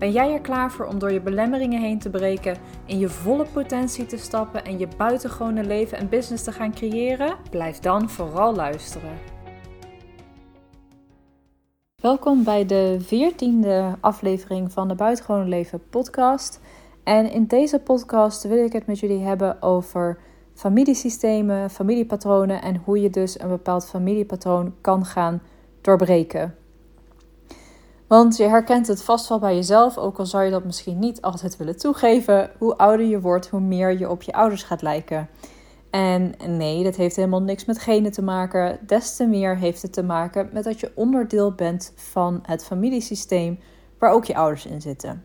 Ben jij er klaar voor om door je belemmeringen heen te breken, in je volle potentie te stappen en je buitengewone leven en business te gaan creëren? Blijf dan vooral luisteren. Welkom bij de veertiende aflevering van de Buitengewone Leven podcast. En in deze podcast wil ik het met jullie hebben over familiesystemen, familiepatronen en hoe je dus een bepaald familiepatroon kan gaan doorbreken. Want je herkent het vast wel bij jezelf, ook al zou je dat misschien niet altijd willen toegeven. Hoe ouder je wordt, hoe meer je op je ouders gaat lijken. En nee, dat heeft helemaal niks met genen te maken. Des te meer heeft het te maken met dat je onderdeel bent van het familiesysteem waar ook je ouders in zitten.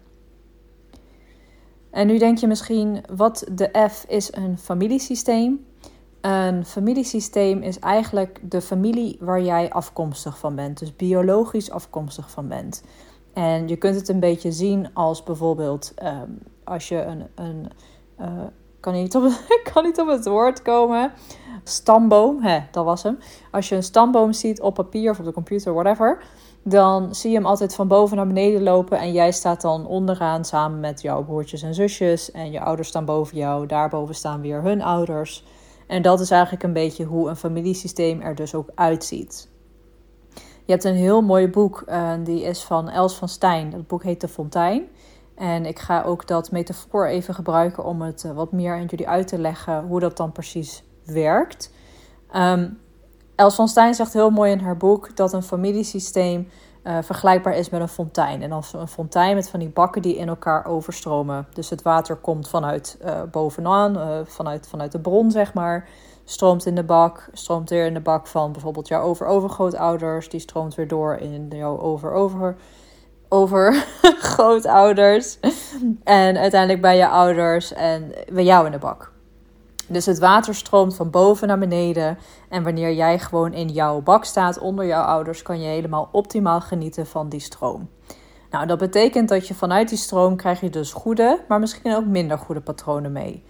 En nu denk je misschien, wat de F is een familiesysteem? Een familiesysteem is eigenlijk de familie waar jij afkomstig van bent, dus biologisch afkomstig van bent. En je kunt het een beetje zien als bijvoorbeeld ehm, als je een. een uh, kan, niet op, kan niet op het woord komen. Stamboom, hè, dat was hem. Als je een stamboom ziet op papier of op de computer, whatever. Dan zie je hem altijd van boven naar beneden lopen. En jij staat dan onderaan samen met jouw broertjes en zusjes. En je ouders staan boven jou. Daarboven staan weer hun ouders. En dat is eigenlijk een beetje hoe een familiesysteem er dus ook uitziet. Je hebt een heel mooi boek, uh, die is van Els van Stijn. Dat boek heet De Fontein. En ik ga ook dat metafoor even gebruiken om het uh, wat meer aan jullie uit te leggen hoe dat dan precies werkt. Um, Els van Stijn zegt heel mooi in haar boek dat een familiesysteem uh, vergelijkbaar is met een fontein. En als een fontein met van die bakken die in elkaar overstromen. Dus het water komt vanuit uh, bovenaan, uh, vanuit, vanuit de bron zeg maar. Stroomt in de bak, stroomt weer in de bak van bijvoorbeeld jouw over-overgrootouders. Die stroomt weer door in jouw over-over overgrootouders. en uiteindelijk bij je ouders en bij jou in de bak. Dus het water stroomt van boven naar beneden. En wanneer jij gewoon in jouw bak staat onder jouw ouders, kan je helemaal optimaal genieten van die stroom. Nou, dat betekent dat je vanuit die stroom krijg je dus goede, maar misschien ook minder goede patronen mee.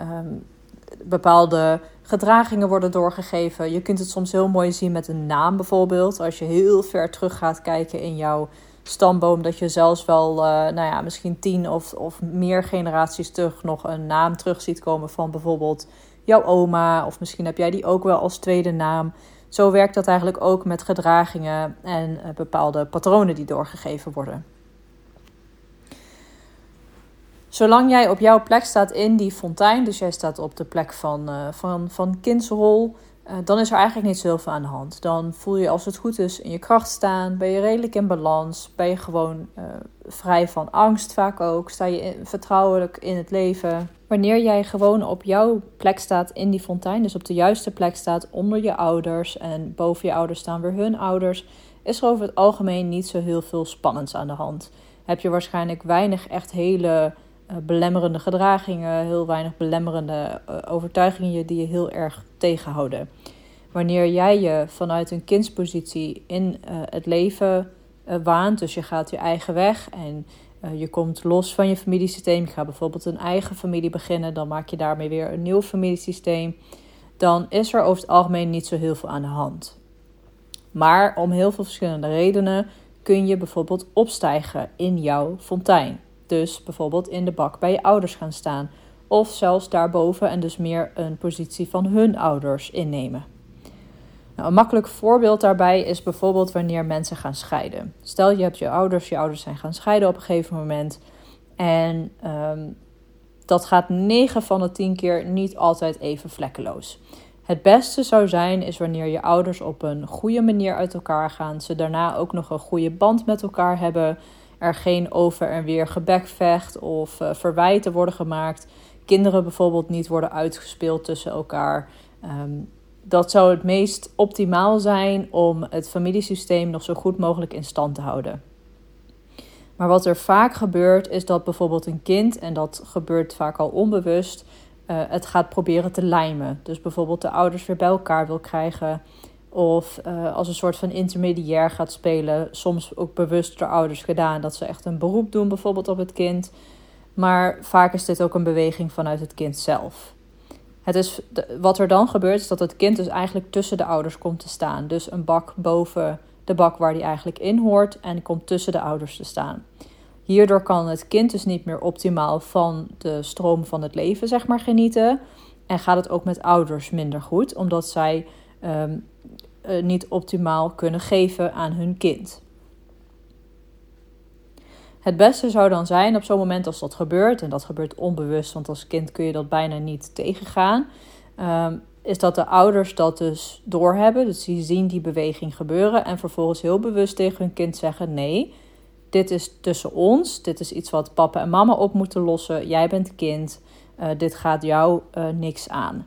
Um, bepaalde gedragingen worden doorgegeven. Je kunt het soms heel mooi zien met een naam bijvoorbeeld. Als je heel ver terug gaat kijken in jouw stamboom, dat je zelfs wel, uh, nou ja, misschien tien of, of meer generaties terug nog een naam terug ziet komen van bijvoorbeeld jouw oma. Of misschien heb jij die ook wel als tweede naam. Zo werkt dat eigenlijk ook met gedragingen en uh, bepaalde patronen die doorgegeven worden. Zolang jij op jouw plek staat in die fontein, dus jij staat op de plek van, uh, van, van kindsrol, uh, dan is er eigenlijk niet zoveel aan de hand. Dan voel je als het goed is in je kracht staan, ben je redelijk in balans, ben je gewoon uh, vrij van angst vaak ook, sta je vertrouwelijk in het leven. Wanneer jij gewoon op jouw plek staat in die fontein, dus op de juiste plek staat onder je ouders en boven je ouders staan weer hun ouders, is er over het algemeen niet zo heel veel spannends aan de hand. Heb je waarschijnlijk weinig echt hele belemmerende gedragingen, heel weinig belemmerende uh, overtuigingen die je heel erg tegenhouden. Wanneer jij je vanuit een kindspositie in uh, het leven waant, dus je gaat je eigen weg en je komt los van je familiesysteem, je gaat bijvoorbeeld een eigen familie beginnen, dan maak je daarmee weer een nieuw familiesysteem, dan is er over het algemeen niet zo heel veel aan de hand. Maar om heel veel verschillende redenen kun je bijvoorbeeld opstijgen in jouw fontein dus bijvoorbeeld in de bak bij je ouders gaan staan. Of zelfs daarboven en dus meer een positie van hun ouders innemen. Nou, een makkelijk voorbeeld daarbij is bijvoorbeeld wanneer mensen gaan scheiden. Stel je hebt je ouders, je ouders zijn gaan scheiden op een gegeven moment. En um, dat gaat 9 van de 10 keer niet altijd even vlekkeloos. Het beste zou zijn is wanneer je ouders op een goede manier uit elkaar gaan. Ze daarna ook nog een goede band met elkaar hebben er geen over en weer gebekvecht of uh, verwijten worden gemaakt. Kinderen bijvoorbeeld niet worden uitgespeeld tussen elkaar. Um, dat zou het meest optimaal zijn om het familiesysteem nog zo goed mogelijk in stand te houden. Maar wat er vaak gebeurt, is dat bijvoorbeeld een kind, en dat gebeurt vaak al onbewust, het gaat proberen te lijmen. Dus bijvoorbeeld de ouders weer bij elkaar wil krijgen. Of als een soort van intermediair gaat spelen. Soms ook bewust door ouders gedaan dat ze echt een beroep doen, bijvoorbeeld op het kind. Maar vaak is dit ook een beweging vanuit het kind zelf. Het is, wat er dan gebeurt, is dat het kind dus eigenlijk tussen de ouders komt te staan. Dus een bak boven de bak waar die eigenlijk in hoort en komt tussen de ouders te staan. Hierdoor kan het kind dus niet meer optimaal van de stroom van het leven, zeg maar, genieten. En gaat het ook met ouders minder goed, omdat zij ehm, eh, niet optimaal kunnen geven aan hun kind. Het beste zou dan zijn op zo'n moment als dat gebeurt, en dat gebeurt onbewust, want als kind kun je dat bijna niet tegengaan, um, is dat de ouders dat dus doorhebben. Dus die zien die beweging gebeuren en vervolgens heel bewust tegen hun kind zeggen: nee, dit is tussen ons, dit is iets wat papa en mama op moeten lossen. Jij bent kind, uh, dit gaat jou uh, niks aan.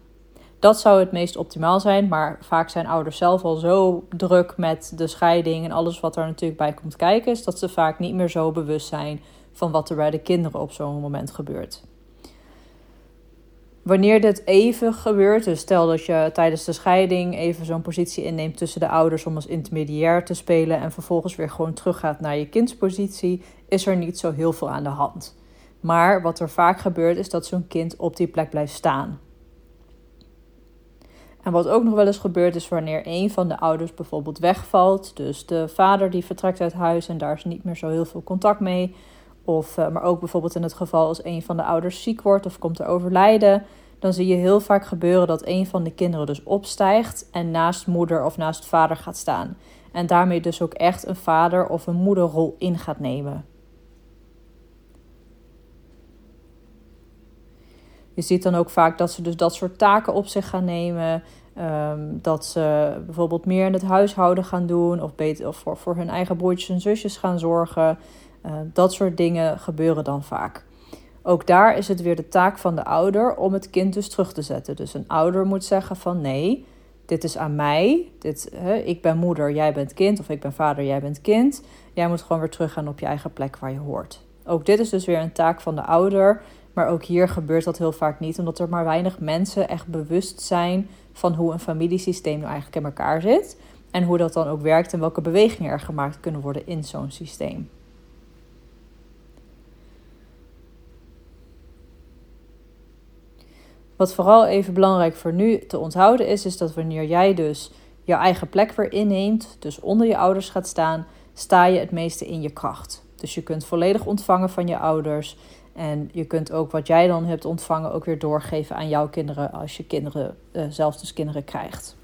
Dat zou het meest optimaal zijn, maar vaak zijn ouders zelf al zo druk met de scheiding en alles wat er natuurlijk bij komt kijken, is dat ze vaak niet meer zo bewust zijn van wat er bij de kinderen op zo'n moment gebeurt. Wanneer dit even gebeurt, dus stel dat je tijdens de scheiding even zo'n positie inneemt tussen de ouders om als intermediair te spelen en vervolgens weer gewoon teruggaat naar je kindspositie, is er niet zo heel veel aan de hand. Maar wat er vaak gebeurt, is dat zo'n kind op die plek blijft staan. En wat ook nog wel eens gebeurt is wanneer een van de ouders bijvoorbeeld wegvalt. Dus de vader die vertrekt uit huis en daar is niet meer zo heel veel contact mee. Of, uh, maar ook bijvoorbeeld in het geval als een van de ouders ziek wordt of komt te overlijden. Dan zie je heel vaak gebeuren dat een van de kinderen dus opstijgt en naast moeder of naast vader gaat staan. En daarmee dus ook echt een vader of een moederrol in gaat nemen. Je ziet dan ook vaak dat ze dus dat soort taken op zich gaan nemen. Ehm, dat ze bijvoorbeeld meer in het huishouden gaan doen. Of, beter, of voor, voor hun eigen broertjes en zusjes gaan zorgen. Uh, dat soort dingen gebeuren dan vaak. Ook daar is het weer de taak van de ouder om het kind dus terug te zetten. Dus een ouder moet zeggen van nee, dit is aan mij. Dit, hè, ik ben moeder, jij bent kind. Of ik ben vader, jij bent kind. Jij moet gewoon weer teruggaan op je eigen plek waar je hoort. Ook dit is dus weer een taak van de ouder. Maar ook hier gebeurt dat heel vaak niet, omdat er maar weinig mensen echt bewust zijn van hoe een familiesysteem nou eigenlijk in elkaar zit. En hoe dat dan ook werkt en welke bewegingen er gemaakt kunnen worden in zo'n systeem. Wat vooral even belangrijk voor nu te onthouden is, is dat wanneer jij dus jouw eigen plek weer inneemt, dus onder je ouders gaat staan, sta je het meeste in je kracht. Dus je kunt volledig ontvangen van je ouders. En je kunt ook wat jij dan hebt ontvangen ook weer doorgeven aan jouw kinderen als je kinderen, uh, zelf dus kinderen krijgt.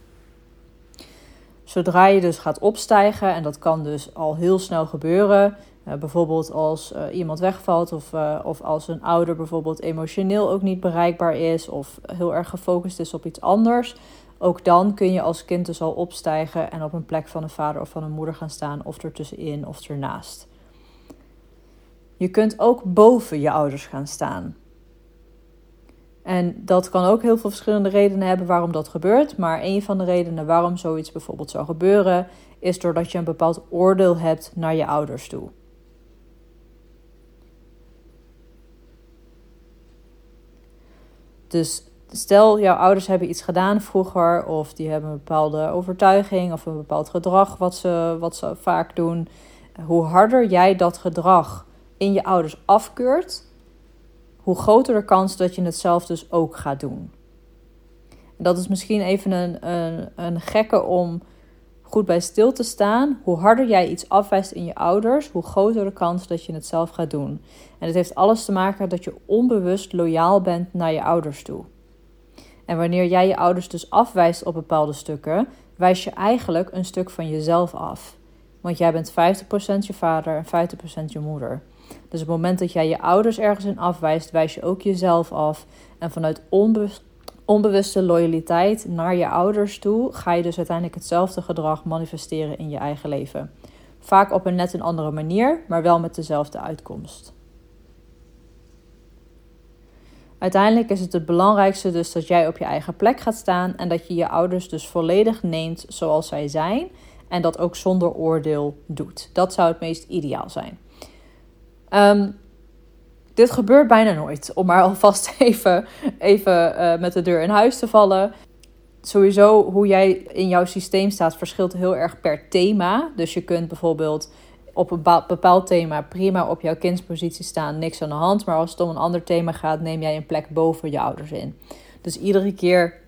Zodra je dus gaat opstijgen, en dat kan dus al heel snel gebeuren, uh, bijvoorbeeld als uh, iemand wegvalt of, of als een ouder bijvoorbeeld emotioneel ook niet bereikbaar is of heel erg gefocust is op iets anders, ook dan kun je als kind dus al opstijgen en op een plek van een vader of van een moeder gaan staan, of ertussenin of ernaast. Je kunt ook boven je ouders gaan staan. En dat kan ook heel veel verschillende redenen hebben waarom dat gebeurt. Maar een van de redenen waarom zoiets bijvoorbeeld zou gebeuren, is doordat je een bepaald oordeel hebt naar je ouders toe. Dus stel, jouw ouders hebben iets gedaan vroeger, of die hebben een bepaalde overtuiging of een bepaald gedrag wat ze, wat ze vaak doen. Hoe harder jij dat gedrag in je ouders afkeurt, hoe groter de kans dat je het zelf dus ook gaat doen. En dat is misschien even een, een, een gekke om goed bij stil te staan. Hoe harder jij iets afwijst in je ouders, hoe groter de kans dat je het zelf gaat doen. En het heeft alles te maken dat je onbewust loyaal bent naar je ouders toe. En wanneer jij je ouders dus afwijst op bepaalde stukken, wijs je eigenlijk een stuk van jezelf af. Want jij bent 50% je vader en 50% je moeder. Dus op het moment dat jij je ouders ergens in afwijst, wijs je ook jezelf af. En vanuit onbewuste loyaliteit naar je ouders toe, ga je dus uiteindelijk hetzelfde gedrag manifesteren in je eigen leven. Vaak op een net een andere manier, maar wel met dezelfde uitkomst. Uiteindelijk is het het belangrijkste dus dat jij op je eigen plek gaat staan en dat je je ouders dus volledig neemt zoals zij zijn en dat ook zonder oordeel doet. Dat zou het meest ideaal zijn. Um, Dit gebeurt bijna nooit, om maar alvast even, even uh, met de deur in huis te vallen. Sowieso, hoe jij in jouw systeem staat, verschilt heel erg per thema. Dus je kunt bijvoorbeeld op een bepaald thema prima op jouw kindspositie staan, niks aan de hand. Maar als het om een ander thema gaat, neem jij een plek boven je ouders in. Dus iedere keer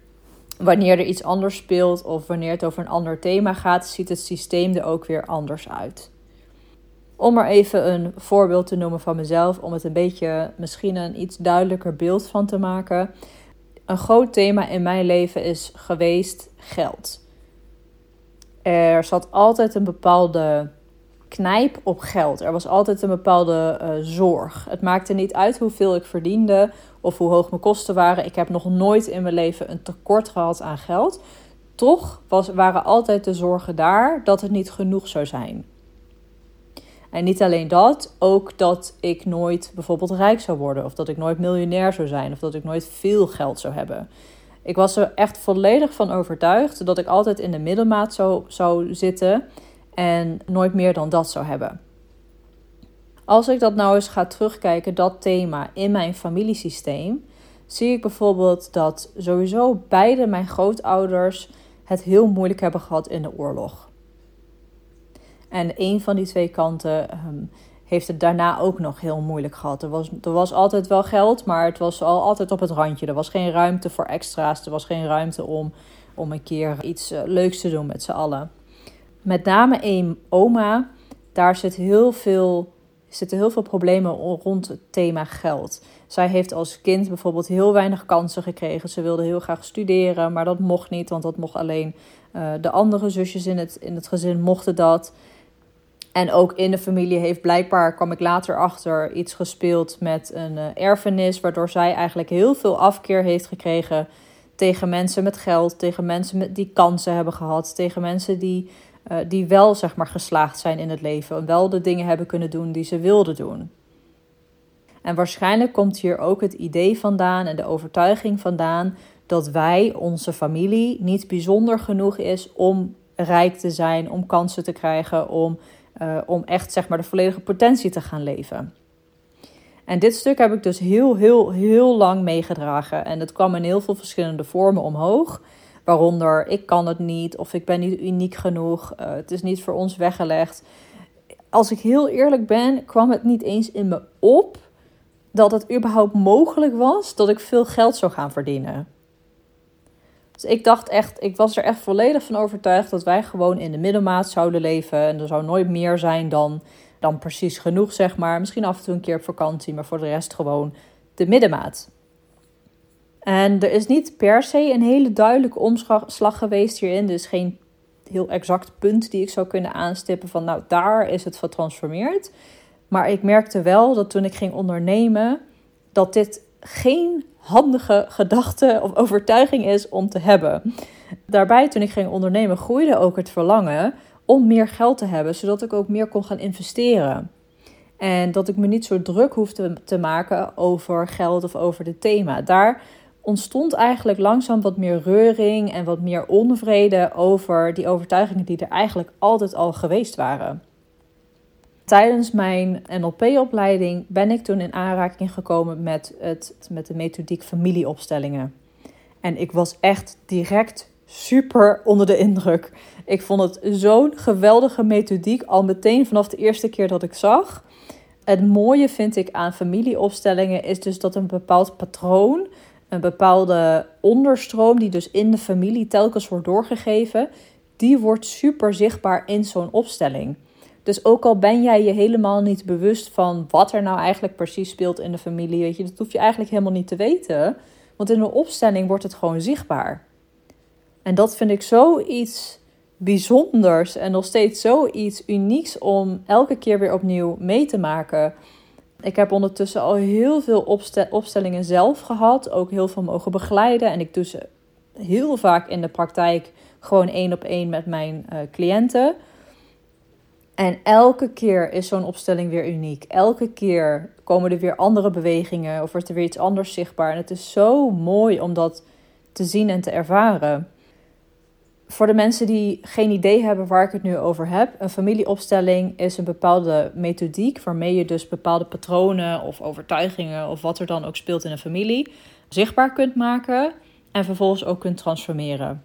wanneer er iets anders speelt of wanneer het over een ander thema gaat, ziet het systeem er ook weer anders uit. Om maar even een voorbeeld te noemen van mezelf, om het een beetje misschien een iets duidelijker beeld van te maken. Een groot thema in mijn leven is geweest geld. Er zat altijd een bepaalde knijp op geld. Er was altijd een bepaalde uh, zorg. Het maakte niet uit hoeveel ik verdiende of hoe hoog mijn kosten waren. Ik heb nog nooit in mijn leven een tekort gehad aan geld. Toch was, waren altijd de zorgen daar dat het niet genoeg zou zijn. En niet alleen dat, ook dat ik nooit bijvoorbeeld rijk zou worden, of dat ik nooit miljonair zou zijn, of dat ik nooit veel geld zou hebben. Ik was er echt volledig van overtuigd dat ik altijd in de middelmaat zou, zou zitten en nooit meer dan dat zou hebben. Als ik dat nou eens ga terugkijken, dat thema in mijn familiesysteem, zie ik bijvoorbeeld dat sowieso beide mijn grootouders het heel moeilijk hebben gehad in de oorlog. En een van die twee kanten ehm, heeft het daarna ook nog heel moeilijk gehad. Er was, er was altijd wel geld, maar het was al altijd op het randje. Er was geen ruimte voor extra's. Er was geen ruimte om, om een keer iets uh, leuks te doen met z'n allen. Met name één oma, daar zit heel veel, zitten heel veel problemen rond het thema geld. Zij heeft als kind bijvoorbeeld heel weinig kansen gekregen. Ze wilde heel graag studeren, maar dat mocht niet, want dat mocht alleen uh, de andere zusjes in het, in het gezin mochten dat. En ook in de familie heeft blijkbaar, kwam ik later achter, iets gespeeld met een uh, erfenis. Waardoor zij eigenlijk heel veel afkeer heeft gekregen tegen mensen met geld. Tegen mensen met, die kansen hebben gehad. Tegen mensen die, uh, die wel zeg maar geslaagd zijn in het leven. En wel de dingen hebben kunnen doen die ze wilden doen. En waarschijnlijk komt hier ook het idee vandaan en de overtuiging vandaan dat wij, onze familie, niet bijzonder genoeg is om rijk te zijn, om kansen te krijgen, om uh, om echt zeg maar, de volledige potentie te gaan leven. En dit stuk heb ik dus heel, heel, heel lang meegedragen. En het kwam in heel veel verschillende vormen omhoog. Waaronder ik kan het niet of ik ben niet uniek genoeg. Uh, het is niet voor ons weggelegd. Als ik heel eerlijk ben, kwam het niet eens in me op dat het überhaupt mogelijk was dat ik veel geld zou gaan verdienen. Dus ik dacht echt, ik was er echt volledig van overtuigd dat wij gewoon in de middelmaat zouden leven. En er zou nooit meer zijn dan, dan precies genoeg, zeg maar. Misschien af en toe een keer op vakantie, maar voor de rest gewoon de middenmaat. En er is niet per se een hele duidelijke omslag geweest hierin. Dus geen heel exact punt die ik zou kunnen aanstippen van, nou, daar is het getransformeerd. Maar ik merkte wel dat toen ik ging ondernemen, dat dit geen handige gedachte of overtuiging is om te hebben. Daarbij, toen ik ging ondernemen, groeide ook het verlangen om meer geld te hebben, zodat ik ook meer kon gaan investeren. En dat ik me niet zo druk hoefde te maken over geld of over het thema. Daar ontstond eigenlijk langzaam wat meer reuring en wat meer onvrede over die overtuigingen die er eigenlijk altijd al geweest waren. Tijdens mijn NLP-opleiding ben ik toen in aanraking gekomen met, het, met de methodiek familieopstellingen. En ik was echt direct super onder de indruk. Ik vond het zo'n geweldige methodiek al meteen vanaf de eerste keer dat ik zag. Het mooie vind ik aan familieopstellingen is dus dat een bepaald patroon, een bepaalde onderstroom die dus in de familie telkens wordt doorgegeven, die wordt super zichtbaar in zo'n opstelling. Dus ook al ben jij je helemaal niet bewust van wat er nou eigenlijk precies speelt in de familie, weet je, dat hoef je eigenlijk helemaal niet te weten. Want in een opstelling wordt het gewoon zichtbaar. En dat vind ik zoiets bijzonders en nog steeds zoiets unieks om elke keer weer opnieuw mee te maken. Ik heb ondertussen al heel veel opstellingen zelf gehad, ook heel veel mogen begeleiden. En ik doe ze heel vaak in de praktijk gewoon één op één met mijn uh, cliënten. En elke keer is zo'n opstelling weer uniek. Elke keer komen er weer andere bewegingen of wordt er weer iets anders zichtbaar. En het is zo mooi om dat te zien en te ervaren. Voor de mensen die geen idee hebben waar ik het nu over heb, een familieopstelling is een bepaalde methodiek waarmee je dus bepaalde patronen of overtuigingen of wat er dan ook speelt in een familie zichtbaar kunt maken en vervolgens ook kunt transformeren.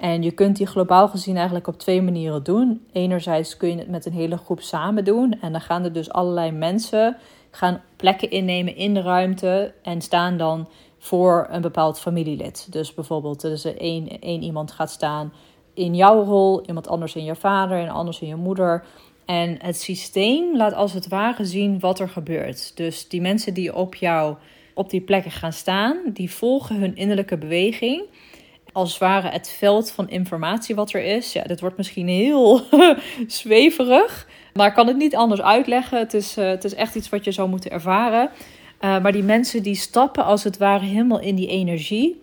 En je kunt die globaal gezien eigenlijk op twee manieren doen. Enerzijds kun je het met een hele groep samen doen en dan gaan er dus allerlei mensen gaan plekken innemen in de ruimte en staan dan voor een bepaald familielid. Dus bijvoorbeeld, één, één iemand gaat staan in jouw rol, iemand anders in je vader en anders in je moeder. En het systeem laat als het ware zien wat er gebeurt. Dus die mensen die op jou op die plekken gaan staan, die volgen hun innerlijke beweging. Als het ware het veld van informatie wat er is. Ja, dit wordt misschien heel zweverig. Maar ik kan het niet anders uitleggen. Het is, uh, het is echt iets wat je zou moeten ervaren. Uh, maar die mensen die stappen als het ware helemaal in die energie.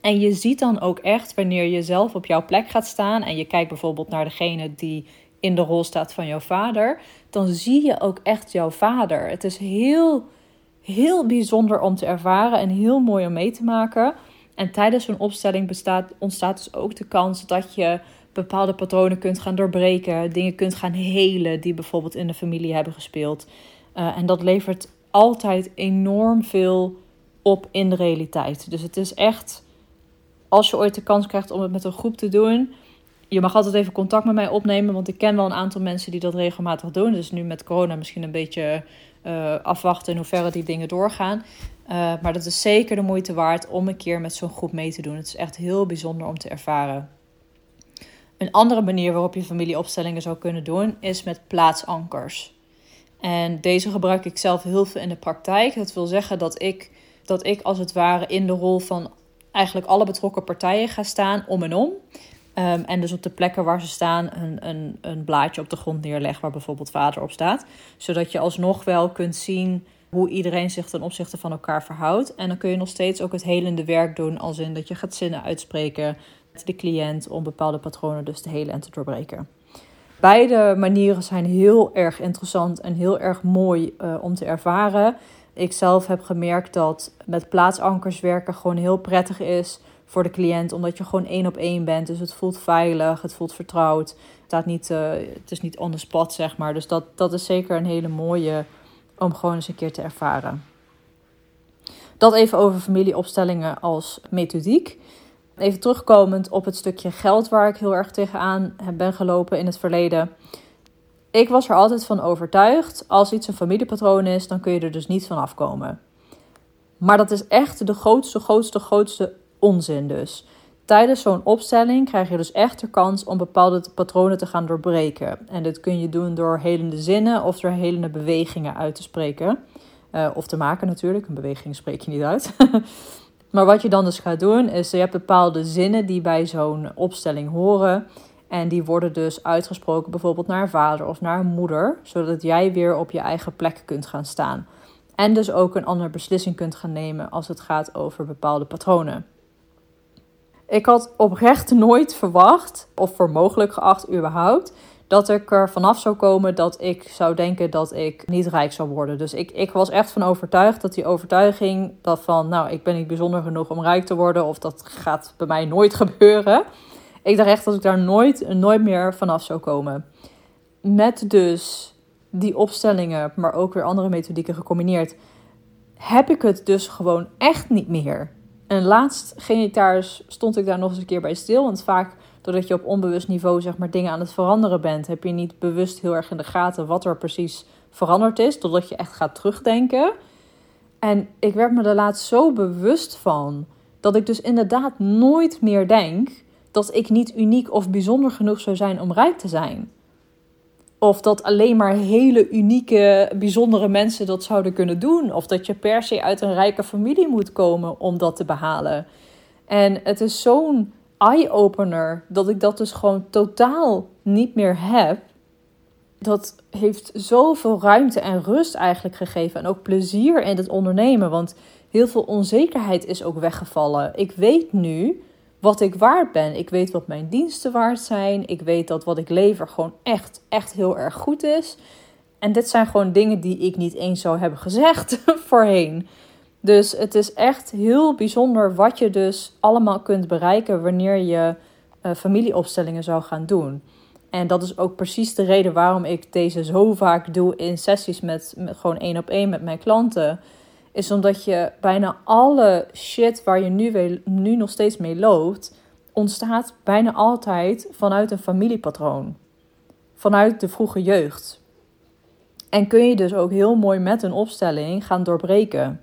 En je ziet dan ook echt wanneer je zelf op jouw plek gaat staan. En je kijkt bijvoorbeeld naar degene die in de rol staat van jouw vader. Dan zie je ook echt jouw vader. Het is heel, heel bijzonder om te ervaren en heel mooi om mee te maken. En tijdens zo'n opstelling bestaat, ontstaat dus ook de kans dat je bepaalde patronen kunt gaan doorbreken, dingen kunt gaan helen die bijvoorbeeld in de familie hebben gespeeld. Uh, en dat levert altijd enorm veel op in de realiteit. Dus het is echt, als je ooit de kans krijgt om het met een groep te doen, je mag altijd even contact met mij opnemen, want ik ken wel een aantal mensen die dat regelmatig doen. Dus nu met corona misschien een beetje uh, afwachten in hoeverre die dingen doorgaan. Uh, maar dat is zeker de moeite waard om een keer met zo'n groep mee te doen. Het is echt heel bijzonder om te ervaren. Een andere manier waarop je familieopstellingen zou kunnen doen is met plaatsankers. En deze gebruik ik zelf heel veel in de praktijk. Dat wil zeggen dat ik, dat ik als het ware in de rol van eigenlijk alle betrokken partijen ga staan om en om. Um, en dus op de plekken waar ze staan een, een, een blaadje op de grond neerleg waar bijvoorbeeld vader op staat. Zodat je alsnog wel kunt zien hoe iedereen zich ten opzichte van elkaar verhoudt. En dan kun je nog steeds ook het helende werk doen, als in dat je gaat zinnen uitspreken met de cliënt om bepaalde patronen dus te helen en te doorbreken. Beide manieren zijn heel erg interessant en heel erg mooi uh, om te ervaren. Ik zelf heb gemerkt dat met plaatsankers werken gewoon heel prettig is voor de cliënt, omdat je gewoon één op één bent. Dus het voelt veilig, het voelt vertrouwd. Het, staat niet, uh, het is niet on the spot, zeg maar. Dus dat, dat is zeker een hele mooie om gewoon eens een keer te ervaren. Dat even over familieopstellingen als methodiek. Even terugkomend op het stukje geld waar ik heel erg tegenaan ben gelopen in het verleden. Ik was er altijd van overtuigd, als iets een familiepatroon is, dan kun je er dus niet van afkomen. Maar dat is echt de grootste, grootste, grootste onzin dus. Tijdens zo'n opstelling krijg je dus echt de kans om bepaalde patronen te gaan doorbreken. En dit kun je doen door helende zinnen of door helende bewegingen uit te spreken. Uh, of te maken natuurlijk, een beweging spreek je niet uit. maar wat je dan dus gaat doen, is je hebt bepaalde zinnen die bij zo'n opstelling horen. En die worden dus uitgesproken bijvoorbeeld naar een vader of naar een moeder, zodat jij weer op je eigen plek kunt gaan staan. En dus ook een andere beslissing kunt gaan nemen als het gaat over bepaalde patronen. Ik had oprecht nooit verwacht, of voor mogelijk geacht überhaupt, dat ik er vanaf zou komen dat ik zou denken dat ik niet rijk zou worden. Dus ik, ik was echt van overtuigd dat die overtuiging dat van, nou, ik ben niet bijzonder genoeg om rijk te worden, of dat gaat bij mij nooit gebeuren. Ik dacht echt dat ik daar nooit, nooit meer vanaf zou komen. Met dus die opstellingen, maar ook weer andere methodieken gecombineerd, heb ik het dus gewoon echt niet meer. En laatst daar, stond ik daar nog eens een keer bij stil. Want vaak, doordat je op onbewust niveau zeg maar, dingen aan het veranderen bent, heb je niet bewust heel erg in de gaten wat er precies veranderd is. Totdat je echt gaat terugdenken. En ik werd me er laatst zo bewust van dat ik dus inderdaad nooit meer denk dat ik niet uniek of bijzonder genoeg zou zijn om rijk te zijn. Of dat alleen maar hele unieke, bijzondere mensen dat zouden kunnen doen. Of dat je per se uit een rijke familie moet komen om dat te behalen. En het is zo'n eye-opener dat ik dat dus gewoon totaal niet meer heb. Dat heeft zoveel ruimte en rust eigenlijk gegeven. En ook plezier in het ondernemen. Want heel veel onzekerheid is ook weggevallen. Ik weet nu wat ik waard ben. Ik weet wat mijn diensten waard zijn. Ik weet dat wat ik lever gewoon echt, echt heel erg goed is. En dit zijn gewoon dingen die ik niet eens zou hebben gezegd voorheen. Dus het is echt heel bijzonder wat je dus allemaal kunt bereiken wanneer je uh, familieopstellingen zou gaan doen. En dat is ook precies de reden waarom ik deze zo vaak doe in sessies met, met gewoon één op één met mijn klanten. Is omdat je bijna alle shit waar je nu, nu nog steeds mee loopt, ontstaat bijna altijd vanuit een familiepatroon. Vanuit de vroege jeugd. En kun je dus ook heel mooi met een opstelling gaan doorbreken.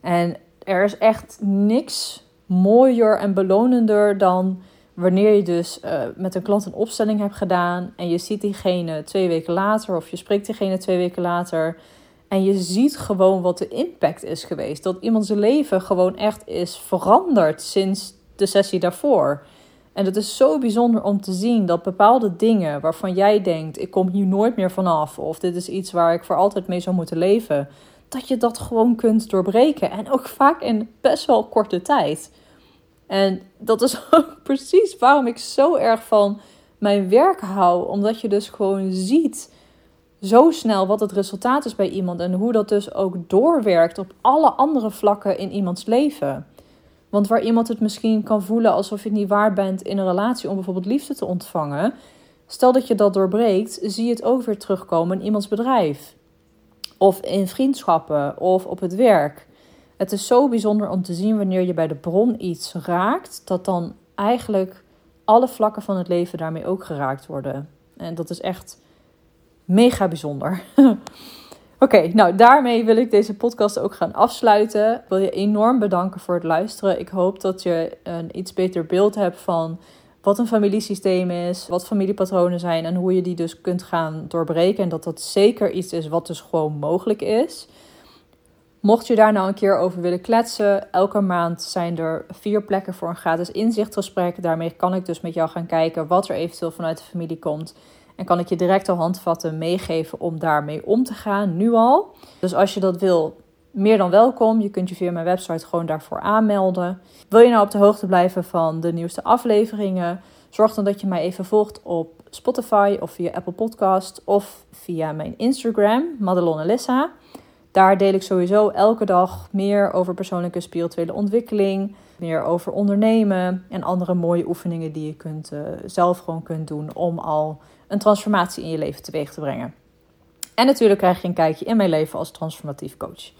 En er is echt niks mooier en belonender dan wanneer je dus uh, met een klant een opstelling hebt gedaan en je ziet diegene twee weken later of je spreekt diegene twee weken later en je ziet gewoon wat de impact is geweest. Dat iemands leven gewoon echt is veranderd sinds de sessie daarvoor. En het is zo bijzonder om te zien dat bepaalde dingen waarvan jij denkt: ik kom hier nooit meer vanaf, of dit is iets waar ik voor altijd mee zou moeten leven, dat je dat gewoon kunt doorbreken. En ook vaak in best wel korte tijd. En dat is ook precies waarom ik zo erg van mijn werk hou, omdat je dus gewoon ziet zo snel wat het resultaat is bij iemand en hoe dat dus ook doorwerkt op alle andere vlakken in iemands leven. Want waar iemand het misschien kan voelen alsof je niet waar bent in een relatie om bijvoorbeeld liefde te ontvangen, stel dat je dat doorbreekt, zie je het ook weer terugkomen in iemands bedrijf. Of in vriendschappen of op het werk. Het is zo bijzonder om te zien wanneer je bij de bron iets raakt, dat dan eigenlijk alle vlakken van het leven daarmee ook geraakt worden. En dat is echt mega bijzonder. Oké, nou daarmee wil ik deze podcast ook gaan afsluiten. Ik wil je enorm bedanken voor het luisteren. Ik hoop dat je een iets beter beeld hebt van wat een familiesysteem is, wat familiepatronen zijn en hoe je die dus kunt gaan doorbreken. En dat dat zeker iets is wat dus gewoon mogelijk is. Mocht je daar nou een keer over willen kletsen, elke maand zijn er vier plekken voor een gratis inzichtgesprek. Daarmee kan ik dus met jou gaan kijken wat er eventueel vanuit de familie komt en kan ik je direct al handvatten meegeven om daarmee om te gaan, nu al. Dus als je dat wil, meer dan welkom. Je kunt je via mijn website gewoon daarvoor aanmelden. Wil je nou op de hoogte blijven van de nieuwste afleveringen? Zorg dan dat je mij even volgt op Spotify of via Apple Podcast of via mijn Instagram, Madelon Elissa. Daar deel ik sowieso elke dag meer over persoonlijke spirituele ontwikkeling, meer over ondernemen en andere mooie oefeningen die je kunt, uh, zelf gewoon kunt doen om al een transformatie in je leven teweeg te brengen. En natuurlijk krijg je een kijkje in mijn leven als transformatief coach.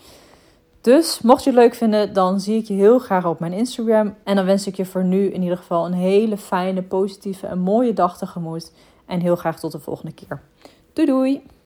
Dus mocht je het leuk vinden, dan zie ik je heel graag op mijn Instagram. En dan wens ik je voor nu in ieder geval een hele fijne, positieve en mooie dag tegemoet. En heel graag tot de volgende keer. Doei doei!